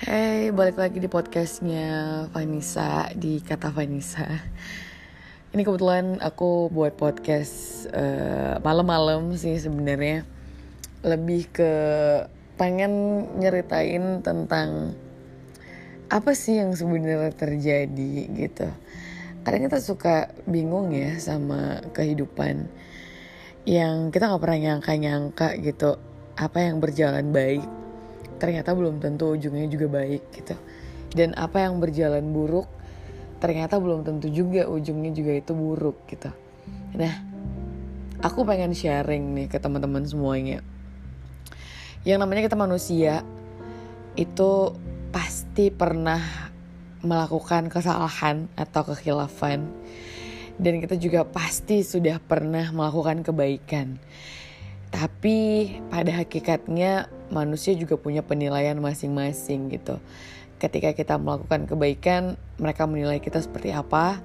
Hey, balik lagi di podcastnya Vanessa di kata Vanessa. Ini kebetulan aku buat podcast uh, malam-malam sih sebenarnya. Lebih ke pengen nyeritain tentang apa sih yang sebenarnya terjadi gitu. Kadang kita suka bingung ya sama kehidupan yang kita nggak pernah nyangka-nyangka gitu apa yang berjalan baik ternyata belum tentu ujungnya juga baik gitu. Dan apa yang berjalan buruk ternyata belum tentu juga ujungnya juga itu buruk gitu. Nah aku pengen sharing nih ke teman-teman semuanya. Yang namanya kita manusia itu pasti pernah melakukan kesalahan atau kekhilafan. Dan kita juga pasti sudah pernah melakukan kebaikan. Tapi pada hakikatnya manusia juga punya penilaian masing-masing gitu. Ketika kita melakukan kebaikan, mereka menilai kita seperti apa.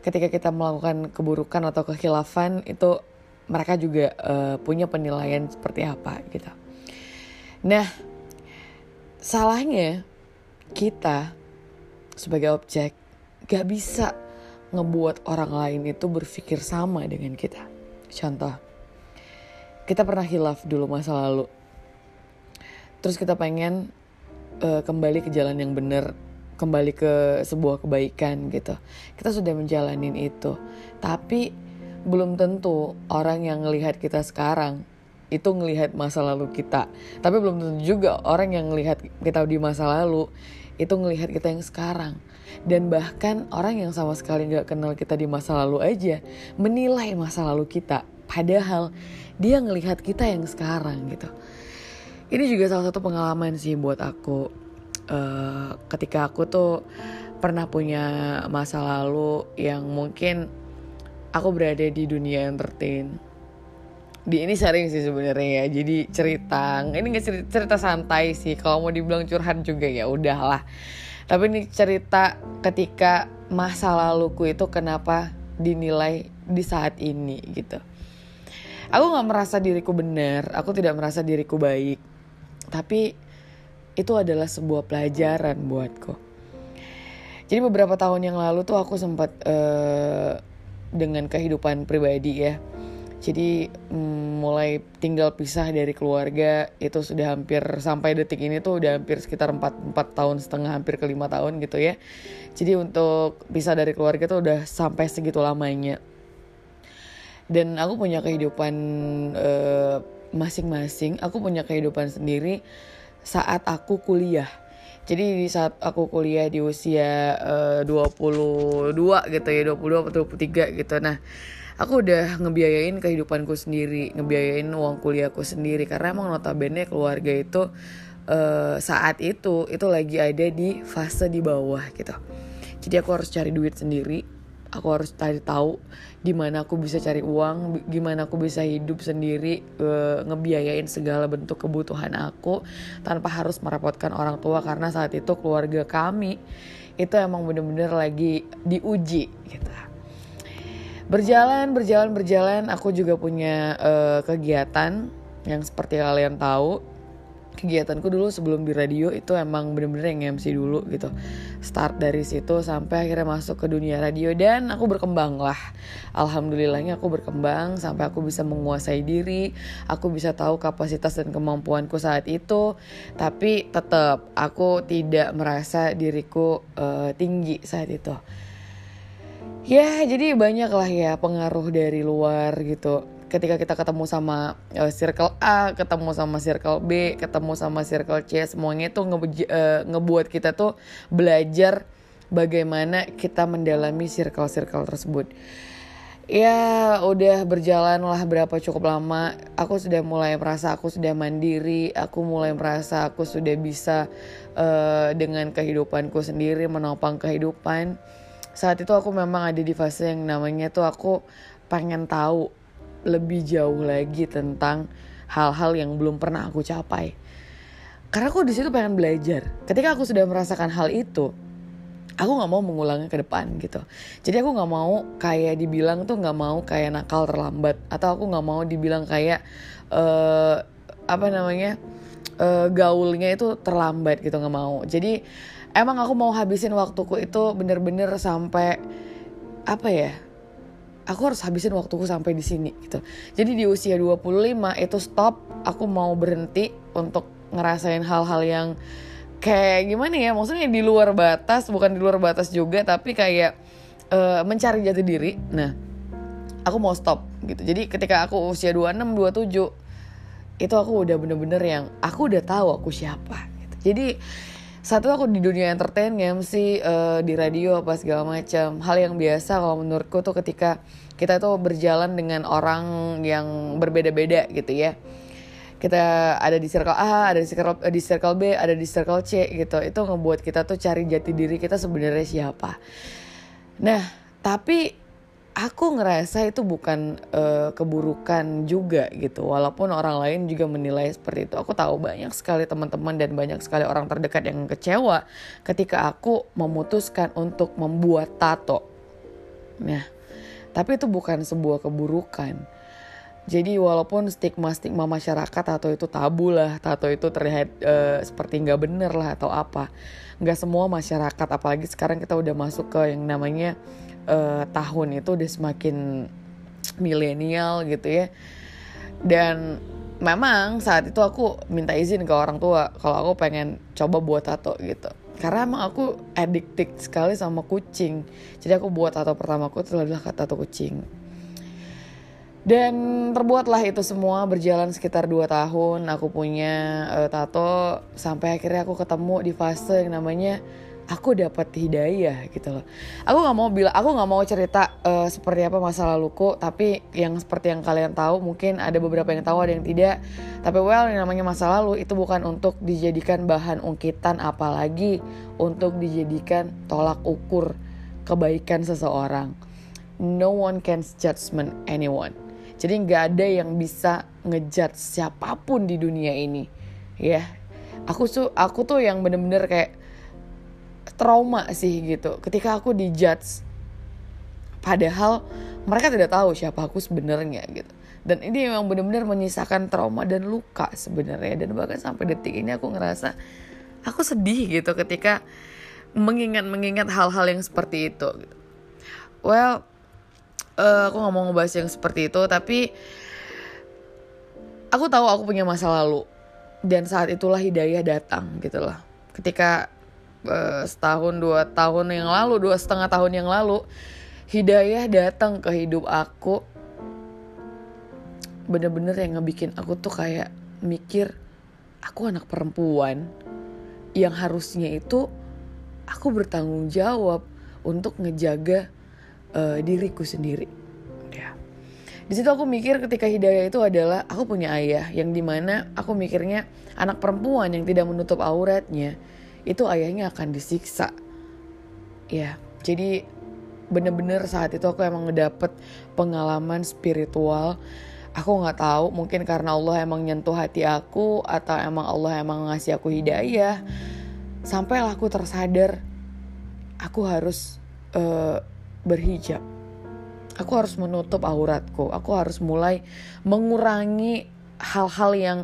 Ketika kita melakukan keburukan atau kekhilafan, itu mereka juga uh, punya penilaian seperti apa gitu. Nah, salahnya kita sebagai objek gak bisa ngebuat orang lain itu berpikir sama dengan kita. Contoh, kita pernah hilaf dulu masa lalu terus kita pengen uh, kembali ke jalan yang benar kembali ke sebuah kebaikan gitu. Kita sudah menjalanin itu. Tapi belum tentu orang yang ngelihat kita sekarang itu ngelihat masa lalu kita. Tapi belum tentu juga orang yang ngelihat kita di masa lalu itu ngelihat kita yang sekarang. Dan bahkan orang yang sama sekali nggak kenal kita di masa lalu aja menilai masa lalu kita. Padahal dia ngelihat kita yang sekarang gitu ini juga salah satu pengalaman sih buat aku. Uh, ketika aku tuh pernah punya masa lalu yang mungkin aku berada di dunia entertain. Di ini sering sih sebenarnya ya jadi cerita. Ini nggak cerita, cerita santai sih kalau mau dibilang curhat juga ya udahlah. Tapi ini cerita ketika masa laluku itu kenapa dinilai di saat ini gitu. Aku nggak merasa diriku benar aku tidak merasa diriku baik tapi itu adalah sebuah pelajaran buatku. Jadi beberapa tahun yang lalu tuh aku sempat uh, dengan kehidupan pribadi ya. Jadi mm, mulai tinggal pisah dari keluarga itu sudah hampir sampai detik ini tuh udah hampir sekitar 4, 4 tahun setengah hampir ke 5 tahun gitu ya. Jadi untuk pisah dari keluarga tuh udah sampai segitu lamanya. Dan aku punya kehidupan eh, masing-masing aku punya kehidupan sendiri saat aku kuliah. Jadi di saat aku kuliah di usia uh, 22 gitu ya 22 atau 23 gitu. Nah aku udah ngebiayain kehidupanku sendiri ngebiayain uang kuliahku sendiri. Karena emang notabene keluarga itu uh, saat itu itu lagi ada di fase di bawah gitu. Jadi aku harus cari duit sendiri aku harus cari tahu di mana aku bisa cari uang, gimana aku bisa hidup sendiri, e, ngebiayain segala bentuk kebutuhan aku tanpa harus merepotkan orang tua karena saat itu keluarga kami itu emang bener-bener lagi diuji gitu. Berjalan, berjalan, berjalan, aku juga punya e, kegiatan yang seperti kalian tahu kegiatanku dulu sebelum di radio itu emang bener-bener yang MC dulu gitu start dari situ sampai akhirnya masuk ke dunia radio. Dan aku berkembang lah. Alhamdulillahnya aku berkembang sampai aku bisa menguasai diri. Aku bisa tahu kapasitas dan kemampuanku saat itu. Tapi tetap aku tidak merasa diriku uh, tinggi saat itu. Ya jadi banyak lah ya pengaruh dari luar gitu ketika kita ketemu sama uh, circle A, ketemu sama circle B, ketemu sama circle C, semuanya itu nge uh, eh, ngebuat kita tuh belajar bagaimana kita mendalami circle-circle tersebut. Ya udah berjalan lah berapa cukup lama Aku sudah mulai merasa aku sudah mandiri Aku mulai merasa aku sudah bisa uh, Dengan kehidupanku sendiri Menopang kehidupan Saat itu aku memang ada di fase yang namanya tuh aku pengen tahu lebih jauh lagi tentang hal-hal yang belum pernah aku capai. Karena aku di situ pengen belajar. Ketika aku sudah merasakan hal itu, aku nggak mau mengulangnya ke depan gitu. Jadi aku nggak mau kayak dibilang tuh nggak mau kayak nakal terlambat atau aku nggak mau dibilang kayak uh, apa namanya uh, gaulnya itu terlambat gitu nggak mau jadi emang aku mau habisin waktuku itu bener-bener sampai apa ya aku harus habisin waktuku sampai di sini gitu. Jadi di usia 25 itu stop aku mau berhenti untuk ngerasain hal-hal yang kayak gimana ya maksudnya di luar batas bukan di luar batas juga tapi kayak uh, mencari jati diri. Nah aku mau stop gitu. Jadi ketika aku usia 26 27 itu aku udah bener-bener yang aku udah tahu aku siapa gitu. jadi satu aku di dunia entertain MC uh, di radio apa segala macam hal yang biasa kalau menurutku tuh ketika kita tuh berjalan dengan orang yang berbeda-beda gitu ya kita ada di circle A, ada di circle di circle B, ada di circle C gitu. Itu ngebuat kita tuh cari jati diri kita sebenarnya siapa. Nah, tapi aku ngerasa itu bukan uh, keburukan juga gitu. Walaupun orang lain juga menilai seperti itu. Aku tahu banyak sekali teman-teman dan banyak sekali orang terdekat yang kecewa ketika aku memutuskan untuk membuat tato. Nah tapi itu bukan sebuah keburukan. Jadi walaupun stigma-stigma masyarakat tato itu tabu lah, tato itu terlihat uh, seperti nggak bener lah atau apa. Nggak semua masyarakat, apalagi sekarang kita udah masuk ke yang namanya uh, tahun itu udah semakin milenial gitu ya. Dan memang saat itu aku minta izin ke orang tua kalau aku pengen coba buat tato gitu. Karena emang aku addicted sekali sama kucing. Jadi aku buat tato pertamaku itu adalah tato kucing. Dan terbuatlah itu semua berjalan sekitar 2 tahun aku punya uh, tato sampai akhirnya aku ketemu di fase yang namanya aku dapat hidayah gitu loh. Aku nggak mau bilang, aku nggak mau cerita uh, seperti apa masa laluku, tapi yang seperti yang kalian tahu mungkin ada beberapa yang tahu ada yang tidak. Tapi well yang namanya masa lalu itu bukan untuk dijadikan bahan ungkitan apalagi untuk dijadikan tolak ukur kebaikan seseorang. No one can judgment anyone. Jadi nggak ada yang bisa ngejudge siapa pun di dunia ini, ya. Aku tuh aku tuh yang bener-bener kayak trauma sih gitu. Ketika aku dijudge padahal mereka tidak tahu siapa aku sebenarnya gitu. Dan ini memang benar-benar menyisakan trauma dan luka sebenarnya. Dan bahkan sampai detik ini aku ngerasa aku sedih gitu ketika mengingat-mengingat hal-hal yang seperti itu. Well uh, aku nggak mau ngebahas yang seperti itu tapi aku tahu aku punya masa lalu. Dan saat itulah hidayah datang gitu loh. Ketika uh, setahun dua tahun yang lalu dua setengah tahun yang lalu hidayah datang ke hidup aku bener-bener yang ngebikin aku tuh kayak mikir aku anak perempuan yang harusnya itu aku bertanggung jawab untuk ngejaga uh, diriku sendiri. Ya. Di situ aku mikir ketika hidayah itu adalah aku punya ayah yang di mana aku mikirnya anak perempuan yang tidak menutup auratnya itu ayahnya akan disiksa. Ya jadi bener-bener saat itu aku emang ngedapet pengalaman spiritual. Aku nggak tahu mungkin karena Allah emang nyentuh hati aku atau emang Allah emang ngasih aku hidayah. Sampailah aku tersadar aku harus uh, berhijab. Aku harus menutup auratku. Aku harus mulai mengurangi hal-hal yang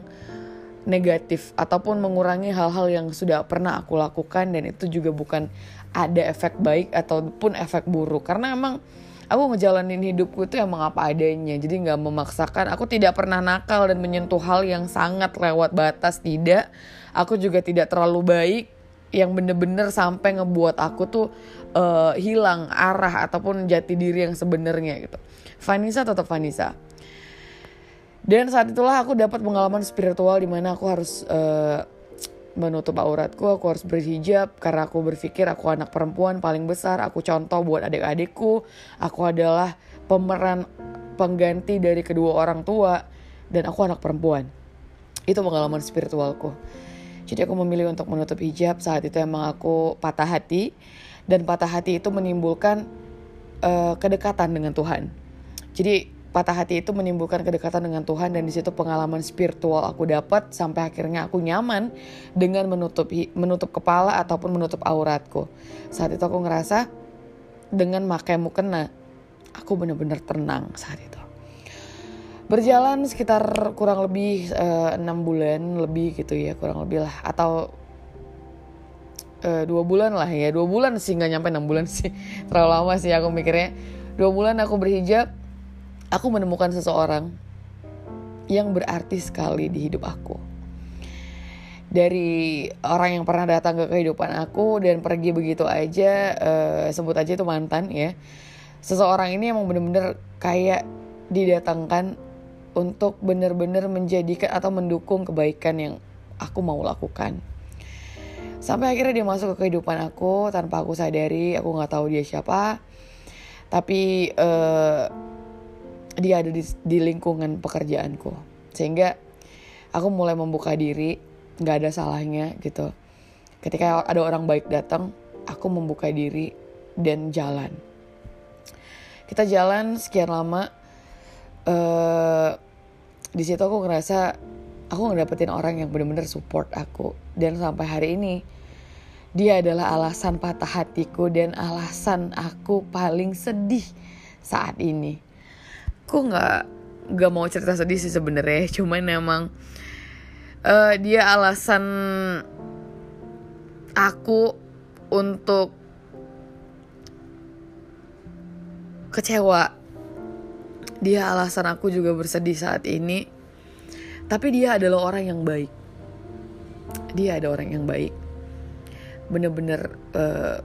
negatif ataupun mengurangi hal-hal yang sudah pernah aku lakukan dan itu juga bukan ada efek baik ataupun efek buruk. Karena emang aku ngejalanin hidupku itu emang apa adanya. Jadi nggak memaksakan. Aku tidak pernah nakal dan menyentuh hal yang sangat lewat batas. Tidak. Aku juga tidak terlalu baik. Yang bener-bener sampai ngebuat aku tuh uh, hilang arah ataupun jati diri yang sebenarnya gitu. Vanessa tetap Vanessa dan saat itulah aku dapat pengalaman spiritual di mana aku harus uh, menutup auratku, aku harus berhijab karena aku berpikir aku anak perempuan paling besar, aku contoh buat adik-adikku, aku adalah pemeran pengganti dari kedua orang tua dan aku anak perempuan. Itu pengalaman spiritualku. Jadi aku memilih untuk menutup hijab saat itu emang aku patah hati dan patah hati itu menimbulkan uh, kedekatan dengan Tuhan. Jadi patah hati itu menimbulkan kedekatan dengan Tuhan dan di situ pengalaman spiritual aku dapat sampai akhirnya aku nyaman dengan menutup menutup kepala ataupun menutup auratku. Saat itu aku ngerasa dengan makai mukena aku benar-benar tenang saat itu. berjalan sekitar kurang lebih eh, enam uh, bulan lebih gitu ya kurang lebih lah atau uh, dua bulan lah ya dua bulan sih nggak nyampe enam bulan sih terlalu lama sih aku mikirnya dua bulan aku berhijab aku menemukan seseorang yang berarti sekali di hidup aku dari orang yang pernah datang ke kehidupan aku dan pergi begitu aja uh, sebut aja itu mantan ya seseorang ini emang bener-bener kayak didatangkan untuk benar-benar menjadikan atau mendukung kebaikan yang aku mau lakukan. Sampai akhirnya dia masuk ke kehidupan aku tanpa aku sadari, aku nggak tahu dia siapa. Tapi uh, dia ada di, di lingkungan pekerjaanku, sehingga aku mulai membuka diri, nggak ada salahnya gitu. Ketika ada orang baik datang, aku membuka diri dan jalan. Kita jalan sekian lama, uh, di situ aku ngerasa aku ngedapetin orang yang bener-bener support aku dan sampai hari ini dia adalah alasan patah hatiku dan alasan aku paling sedih saat ini. Aku nggak nggak mau cerita sedih sih sebenarnya, cuman emang uh, dia alasan aku untuk kecewa dia alasan aku juga bersedih saat ini. Tapi dia adalah orang yang baik. Dia ada orang yang baik. Bener-bener uh,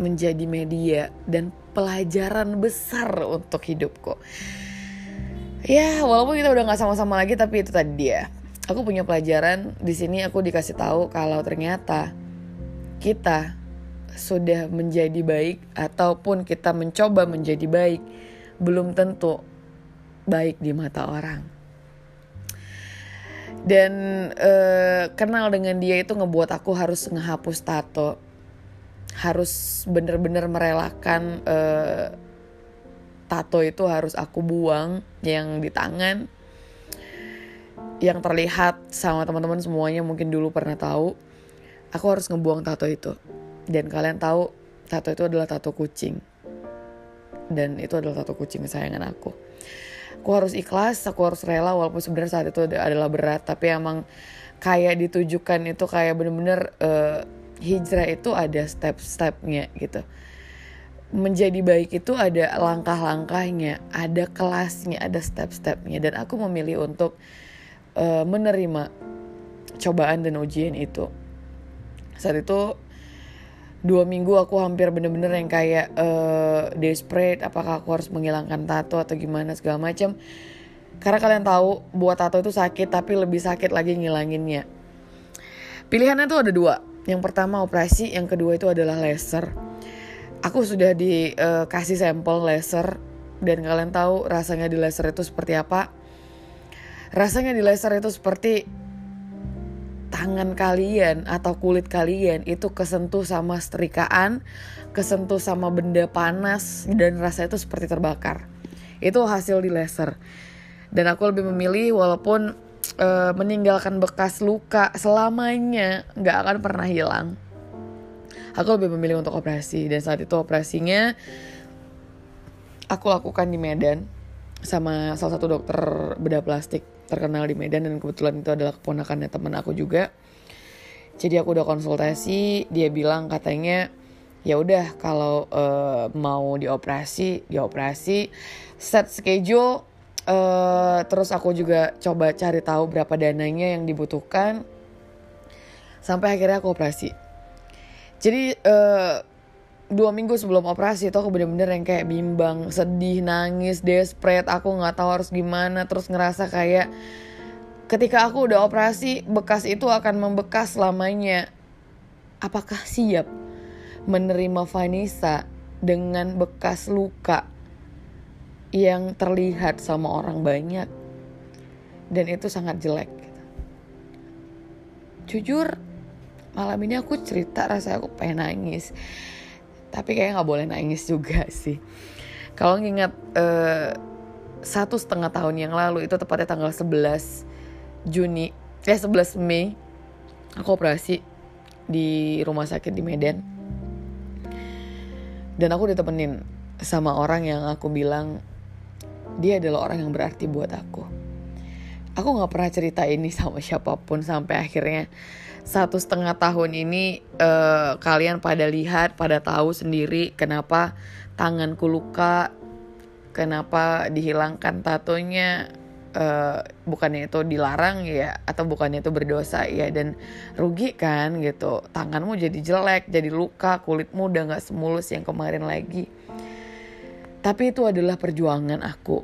menjadi media dan pelajaran besar untuk hidupku. Ya, walaupun kita udah nggak sama-sama lagi, tapi itu tadi dia. Aku punya pelajaran di sini. Aku dikasih tahu kalau ternyata kita sudah menjadi baik ataupun kita mencoba menjadi baik belum tentu baik di mata orang. Dan uh, kenal dengan dia itu ngebuat aku harus ngehapus tato, harus bener-bener merelakan uh, tato itu harus aku buang yang di tangan, yang terlihat sama teman-teman semuanya mungkin dulu pernah tahu. Aku harus ngebuang tato itu. Dan kalian tahu tato itu adalah tato kucing dan itu adalah satu kucing kesayangan aku aku harus ikhlas aku harus rela walaupun sebenarnya saat itu adalah berat tapi emang kayak ditujukan itu kayak bener-bener uh, hijrah itu ada step-stepnya gitu. Menjadi baik itu ada langkah-langkahnya, ada kelasnya, ada step-stepnya, dan aku memilih untuk uh, menerima cobaan dan ujian itu. Saat itu dua minggu aku hampir bener-bener yang kayak uh, desperate apakah aku harus menghilangkan tato atau gimana segala macam karena kalian tahu buat tato itu sakit tapi lebih sakit lagi ngilanginnya. Pilihannya tuh ada dua yang pertama operasi yang kedua itu adalah laser aku sudah dikasih uh, sampel laser dan kalian tahu rasanya di laser itu seperti apa rasanya di laser itu seperti tangan kalian atau kulit kalian itu kesentuh sama setrikaan, kesentuh sama benda panas dan rasa itu seperti terbakar. Itu hasil di laser. Dan aku lebih memilih walaupun e, meninggalkan bekas luka selamanya nggak akan pernah hilang. Aku lebih memilih untuk operasi dan saat itu operasinya aku lakukan di Medan sama salah satu dokter bedah plastik terkenal di Medan dan kebetulan itu adalah keponakannya teman aku juga. Jadi aku udah konsultasi, dia bilang katanya ya udah kalau uh, mau dioperasi, dioperasi, set schedule uh, terus aku juga coba cari tahu berapa dananya yang dibutuhkan sampai akhirnya aku operasi. Jadi uh, dua minggu sebelum operasi itu aku bener-bener yang kayak bimbang, sedih, nangis, desperate, aku nggak tahu harus gimana, terus ngerasa kayak ketika aku udah operasi bekas itu akan membekas selamanya. Apakah siap menerima Vanessa dengan bekas luka yang terlihat sama orang banyak dan itu sangat jelek? Jujur malam ini aku cerita rasanya aku pengen nangis. Tapi kayak nggak boleh nangis juga sih. Kalau ngingat uh, satu setengah tahun yang lalu itu tepatnya tanggal 11 Juni eh 11 Mei aku operasi di rumah sakit di Medan. Dan aku ditemenin sama orang yang aku bilang dia adalah orang yang berarti buat aku. Aku nggak pernah cerita ini sama siapa pun sampai akhirnya satu setengah tahun ini uh, kalian pada lihat pada tahu sendiri kenapa tanganku luka kenapa dihilangkan tatonya uh, bukannya itu dilarang ya atau bukannya itu berdosa ya dan rugi kan gitu. Tanganmu jadi jelek jadi luka kulitmu udah nggak semulus yang kemarin lagi tapi itu adalah perjuangan aku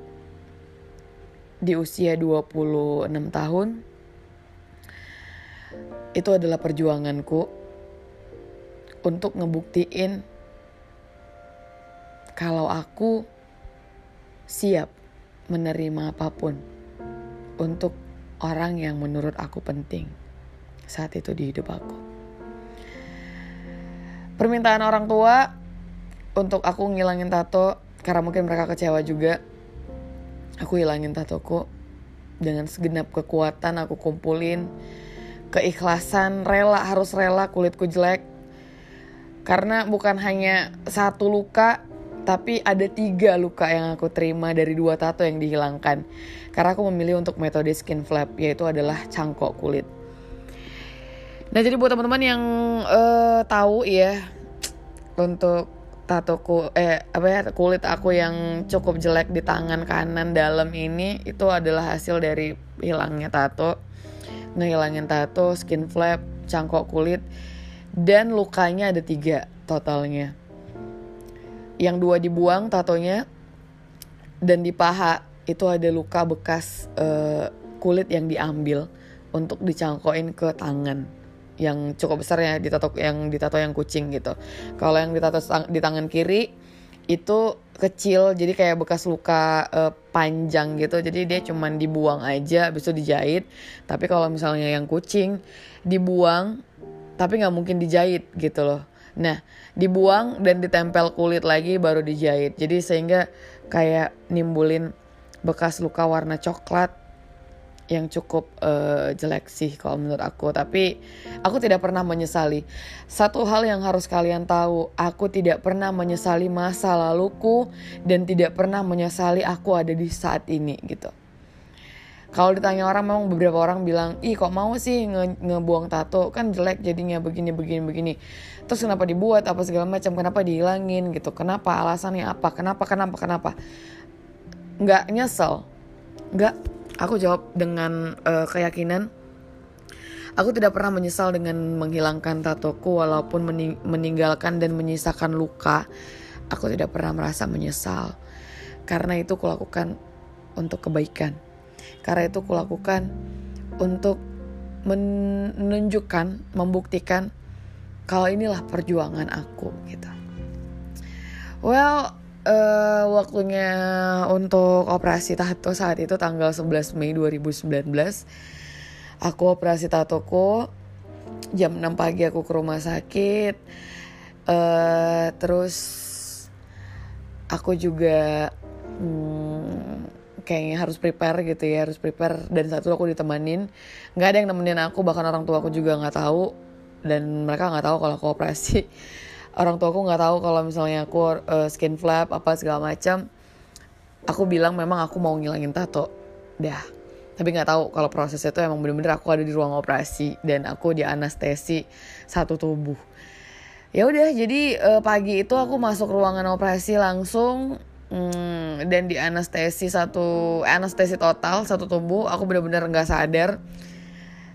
di usia 26 tahun itu adalah perjuanganku untuk ngebuktiin kalau aku siap menerima apa pun untuk orang yang menurut aku penting saat itu di hidup aku. Permintaan orang tua untuk aku ngilangin tato karena mungkin mereka kecewa juga. Aku hilangin tatoku dengan segenap kekuatan aku kumpulin keikhlasan rela harus rela kulitku jelek karena bukan hanya satu luka tapi ada tiga luka yang aku terima dari dua tato yang dihilangkan. Karena aku memilih untuk metode skin flap, yaitu adalah cangkok kulit. Nah jadi buat teman-teman yang uh, tahu ya untuk tatoku eh apa ya kulit aku yang cukup jelek di tangan kanan dalam ini itu adalah hasil dari hilangnya tato. Ngehilangin tato skin flap cangkok kulit dan lukanya ada tiga totalnya. Yang dua dibuang tatonya dan di paha itu ada luka bekas uh, kulit yang diambil untuk dicangkoin ke tangan yang cukup besar ya ditato yang ditato yang kucing gitu. Kalau yang ditato di tangan kiri itu kecil jadi kayak bekas luka uh, panjang gitu jadi dia cuman dibuang aja habis itu dijahit tapi kalau misalnya yang kucing dibuang tapi nggak mungkin dijahit gitu loh Nah, dibuang dan ditempel kulit lagi baru dijahit. Jadi sehingga kayak nimbulin bekas luka warna coklat yang cukup uh, jelek sih kalau menurut aku. Tapi aku tidak pernah menyesali. Satu hal yang harus kalian tahu, aku tidak pernah menyesali masa laluku dan tidak pernah menyesali aku ada di saat ini gitu. Kalau ditanya orang memang beberapa orang bilang ih kok mau sih nge ngebuang tato? Kan jelek jadinya begini begini begini. Terus kenapa dibuat? Apa segala macam? Kenapa dihilangin gitu? Kenapa? Alasannya apa? Kenapa? Kenapa? Kenapa? Nggak nyesel. Nggak aku jawab dengan uh, keyakinan Aku tidak pernah menyesal dengan menghilangkan tatoku walaupun mening meninggalkan dan menyisakan luka. Aku tidak pernah merasa menyesal karena itu kulakukan untuk kebaikan. Karena itu kulakukan untuk menunjukkan, membuktikan kalau inilah perjuangan aku gitu. Well, uh, waktunya untuk operasi tato saat itu tanggal 11 Mei 2019. Aku operasi tatoku jam 6 pagi aku ke rumah sakit. Uh, terus aku juga hmm, kayaknya harus prepare gitu ya harus prepare dan satu aku ditemanin nggak ada yang nemenin aku bahkan orang tua aku juga nggak tahu dan mereka nggak tahu kalau aku operasi orang tua aku nggak tahu kalau misalnya aku uh, skin flap apa segala macam. Aku bilang memang aku mau ngilangin tato. Dah. Tapi nggak tahu kalau proses itu emang bener-bener aku ada di ruang operasi dan aku di anestesi satu tubuh. Ya udah jadi uh, pagi itu aku masuk ruangan operasi langsung hmm, dan di anestesi satu anestesi total satu tubuh. Aku benar-benar nggak sadar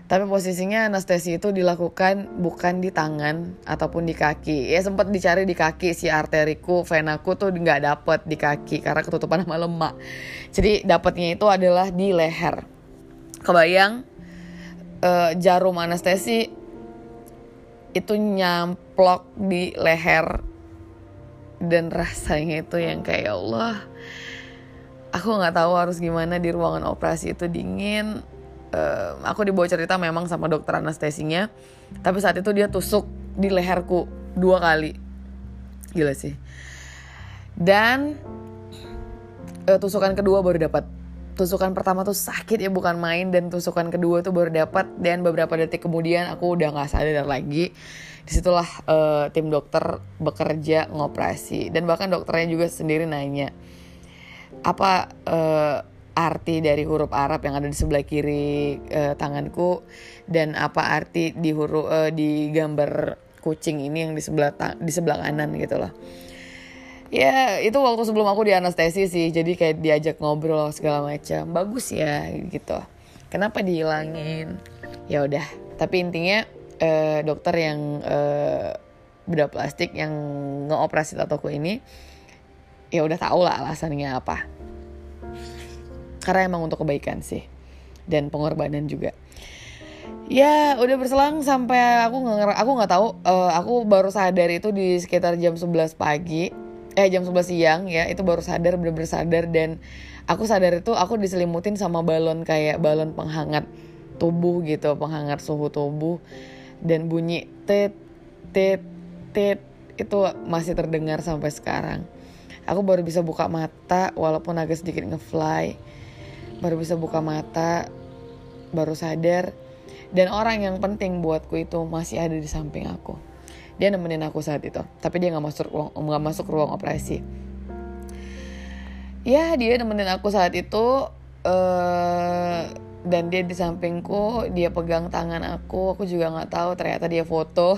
tapi posisinya anestesi itu dilakukan bukan di tangan ataupun di kaki. Ya sempat dicari di kaki si arteriku venaku tuh nggak dapet di kaki karena ketutupan sama lemak. Jadi dapatnya itu adalah di leher. Kebayang uh, jarum anestesi itu nyamplok di leher dan rasanya itu yang kayak ya Allah aku nggak tahu harus gimana di ruangan operasi itu dingin uh, aku dibawa cerita memang sama dokter anestesinya. Tapi saat itu dia tusuk di leherku dua kali. Gila sih. Dan uh, tusukan kedua baru dapat. Tusukan pertama tuh sakit ya bukan main. Dan tusukan kedua tuh baru dapat. Dan beberapa detik kemudian aku udah nggak sadar lagi. Di situlah uh, tim dokter bekerja ngoperasi. Dan bahkan dokternya juga sendiri nanya apa uh, arti dari huruf Arab yang ada di sebelah kiri uh, tanganku? Dan apa arti di huruf uh, di gambar kucing ini yang di sebelah di sebelah kanan gitu loh? Ya itu waktu sebelum aku di anestesi sih. Jadi kayak diajak ngobrol segala macam. Bagus ya gitu. Kenapa dihilangin? Ya udah. Tapi intinya uh, dokter yang uh, bedah plastik yang ngeoperasi tatoku ini ya udah tau lah alasannya apa karena emang untuk kebaikan sih. Dan pengorbanan juga. Ya udah berselang sampai aku nggak aku nggak tahu uh, aku baru sadar itu di sekitar jam 11 pagi. Eh jam 11 siang ya itu baru sadar bener-bener sadar. Dan aku sadar itu aku diselimutin sama balon kayak balon penghangat tubuh gitu penghangat suhu tubuh. Dan bunyi tet tet tet itu masih terdengar sampai sekarang. Aku baru bisa buka mata walaupun agak sedikit ngefly baru bisa buka mata baru sadar. Dan orang yang penting buatku itu masih ada di samping aku. Dia nemenin aku saat itu tapi dia nggak masuk ruang nggak masuk ruang operasi. Ya dia nemenin aku saat itu uh, dan dia di sampingku dia pegang tangan aku aku juga nggak tahu ternyata dia foto.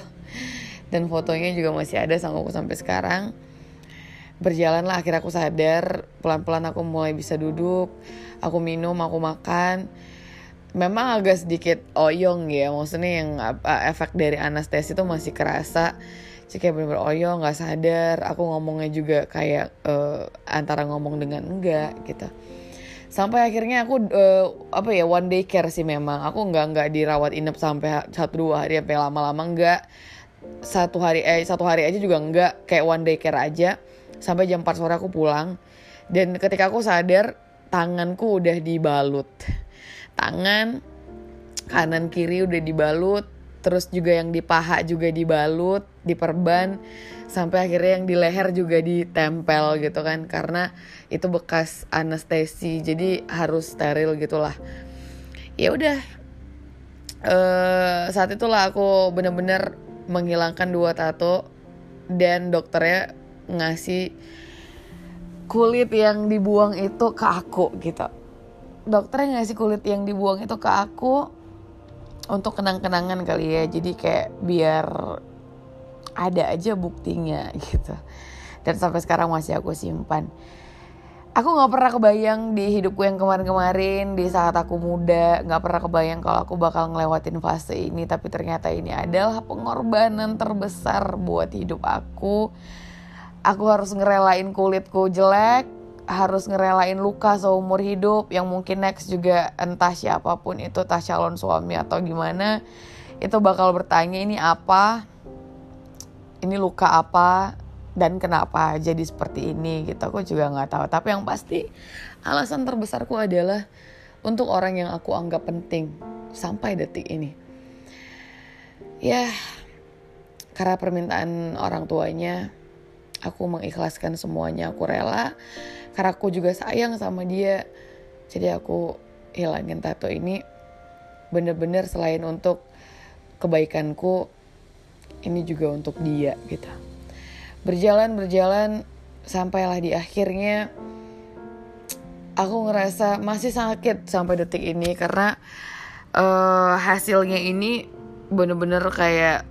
Dan fotonya juga masih ada sama aku sampai sekarang berjalanlah akhirnya aku sadar pelan-pelan aku mulai bisa duduk aku minum aku makan. Memang agak sedikit oyong ya maksudnya yang efek dari anestesi itu masih kerasa. Sih kayak bener-bener oyong nggak sadar. Aku ngomongnya juga kayak uh, antara ngomong dengan enggak gitu. Sampai akhirnya aku uh, apa ya one day care sih memang. Aku nggak nggak dirawat inap sampai satu dua hari sampai lama-lama enggak satu hari eh satu hari aja juga enggak kayak one day care aja sampai jam 4 sore aku pulang. Dan ketika aku sadar tanganku udah dibalut. Tangan kanan kiri udah dibalut terus juga yang di paha juga dibalut diperban sampai akhirnya yang di leher juga ditempel gitu kan karena itu bekas anestesi jadi harus steril gitulah. Ya udah uh, saat itulah aku bener-bener menghilangkan dua tato dan dokternya ngasih kulit yang dibuang itu ke aku gitu. Dokternya ngasih kulit yang dibuang itu ke aku? Untuk kenang-kenangan kali ya. Jadi kayak biar ada aja buktinya gitu. Dan sampai sekarang masih aku simpan. Aku nggak pernah kebayang di hidupku yang kemarin-kemarin di saat aku muda nggak pernah kebayang kalau aku bakal ngelewatin fase ini. Tapi ternyata ini adalah pengorbanan terbesar buat hidup aku aku harus ngerelain kulitku jelek harus ngerelain luka seumur hidup yang mungkin next juga entah siapa pun itu entah calon suami atau gimana itu bakal bertanya ini apa? Ini luka apa? Dan kenapa jadi seperti ini? Gitu aku juga nggak tahu. Tapi yang pasti alasan terbesarku adalah untuk orang yang aku anggap penting sampai detik ini. Ya karena permintaan orang tuanya aku mengikhlaskan semuanya aku rela. Karena aku juga sayang sama dia. Jadi aku hilangin tato ini. Bener-bener selain untuk kebaikanku ini juga untuk dia gitu. Berjalan berjalan sampailah di akhirnya aku ngerasa masih sakit sampai detik ini. Karena uh, hasilnya ini bener-bener kayak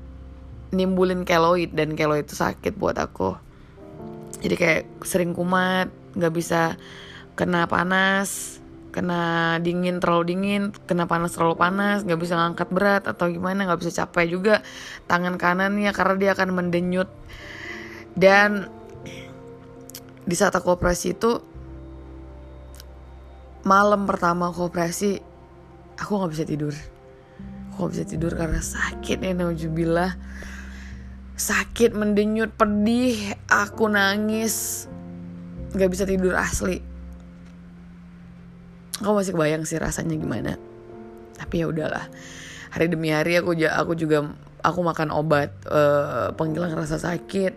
nimbulin keloid dan keloid itu sakit buat aku jadi kayak sering kumat nggak bisa kena panas kena dingin terlalu dingin kena panas terlalu panas nggak bisa ngangkat berat atau gimana nggak bisa capek juga tangan kanannya karena dia akan mendenyut. Dan di saat aku operasi itu malam pertama aku operasi aku nggak bisa tidur. Aku nggak bisa tidur karena sakit ya naujubillah sakit mendenyut pedih aku nangis. Nggak bisa tidur asli. Aku masih kebayang sih rasanya gimana. Tapi ya udahlah. Hari demi hari aku aku juga aku makan obat uh, penghilang rasa sakit.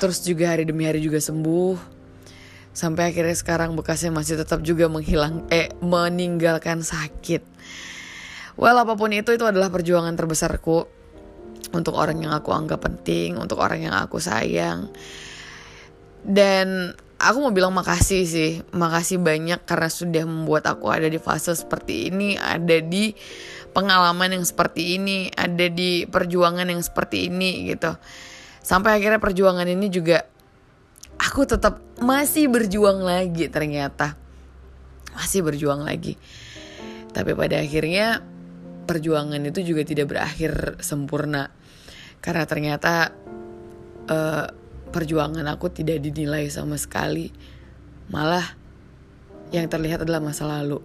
Terus juga hari demi hari juga sembuh. Sampai akhirnya sekarang bekasnya masih tetap juga menghilang eh meninggalkan sakit. Well apa pun itu itu adalah perjuangan terbesarku untuk orang yang aku anggap penting, untuk orang yang aku sayang. Dan aku mau bilang makasih sih. Makasih banyak karena sudah membuat aku ada di fase seperti ini ada di pengalaman yang seperti ini ada di perjuangan yang seperti ini gitu. Sampai akhirnya perjuangan ini juga aku tetap masih berjuang lagi ternyata. Masih berjuang lagi. Tapi pada akhirnya perjuangan itu juga tidak berakhir sempurna karena ternyata uh, perjuangan aku tidak dinilai sama sekali. Malah yang terlihat adalah masa lalu.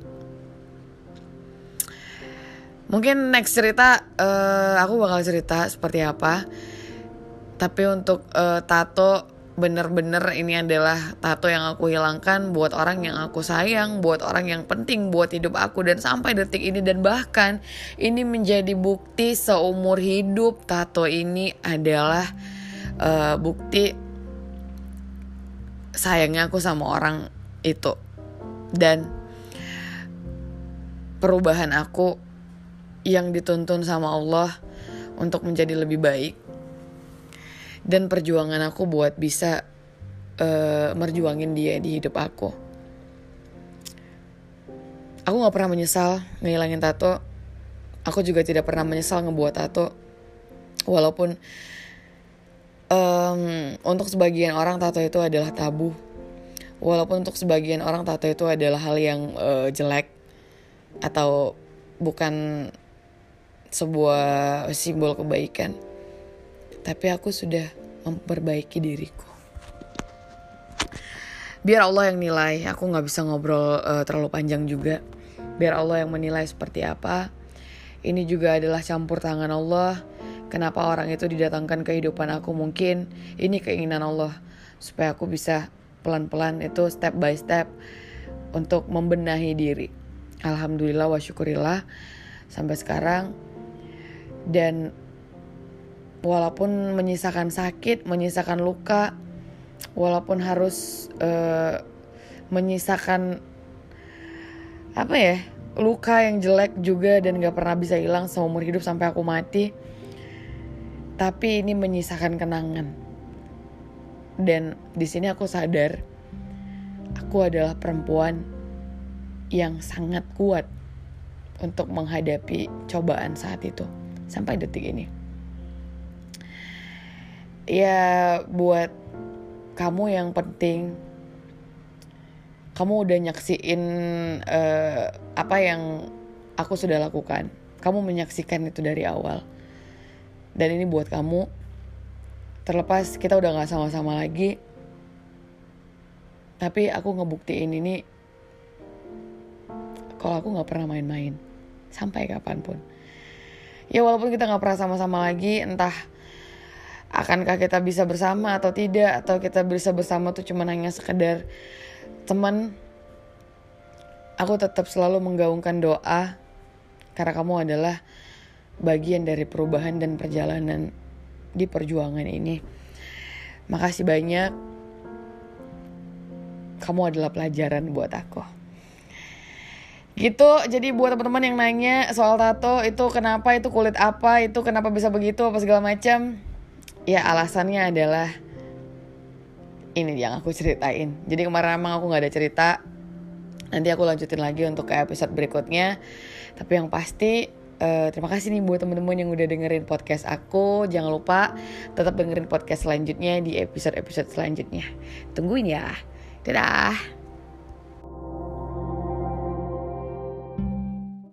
Mungkin next cerita uh, aku bakal cerita seperti apa. Tapi untuk uh, tato bener-bener ini adalah tato yang aku hilangkan buat orang yang aku sayang, buat orang yang penting buat hidup aku. Dan sampai detik ini dan bahkan ini menjadi bukti seumur hidup tato ini adalah uh, bukti sayangnya aku sama orang itu. Dan perubahan aku yang dituntun sama Allah untuk menjadi lebih baik dan perjuangan aku buat bisa uh, merjuangin dia di hidup aku. Aku gak pernah menyesal ngilangin tato. Aku juga tidak pernah menyesal ngebuat tato. Walaupun um, untuk sebagian orang tato itu adalah tabu walaupun untuk sebagian orang tato itu adalah hal yang uh, jelek atau bukan sebuah simbol kebaikan tapi aku sudah memperbaiki diriku. Biar Allah yang nilai. Aku nggak bisa ngobrol uh, terlalu panjang juga. Biar Allah yang menilai seperti apa. Ini juga adalah campur tangan Allah. Kenapa orang itu didatangkan kehidupan aku mungkin? Ini keinginan Allah. Supaya aku bisa pelan-pelan itu step by step untuk membenahi diri. Alhamdulillah wa syukurillah sampai sekarang. Dan walaupun menyisakan sakit, menyisakan luka, walaupun harus uh, menyisakan apa ya luka yang jelek juga dan gak pernah bisa hilang seumur hidup sampai aku mati tapi ini menyisakan kenangan. Dan di sini aku sadar aku adalah perempuan yang sangat kuat untuk menghadapi cobaan saat itu sampai detik ini. Ya buat kamu yang penting kamu udah nyaksiin uh, apa yang aku sudah lakukan. Kamu menyaksikan itu dari awal. Dan ini buat kamu. Terlepas kita udah gak sama-sama lagi tapi aku ngebuktiin ini kalau aku gak pernah main-main. Sampai kapan pun. Ya walaupun kita gak pernah sama-sama lagi entah akankah kita bisa bersama atau tidak atau kita bisa bersama tuh cuma hanya sekedar teman aku tetap selalu menggaungkan doa karena kamu adalah bagian dari perubahan dan perjalanan di perjuangan ini. Makasih banyak. Kamu adalah pelajaran buat aku. Gitu, jadi buat teman-teman yang nanya soal tato itu kenapa itu kulit apa, itu kenapa bisa begitu apa segala macam. Ya alasannya adalah ini yang aku ceritain. Jadi kemarin emang aku nggak ada cerita. Nanti aku lanjutin lagi untuk ke episode berikutnya. Tapi yang pasti Uh, terima kasih nih buat temen-temen yang udah dengerin podcast aku. Jangan lupa tetap dengerin podcast selanjutnya di episode-episode selanjutnya. Tungguin ya. Dadah.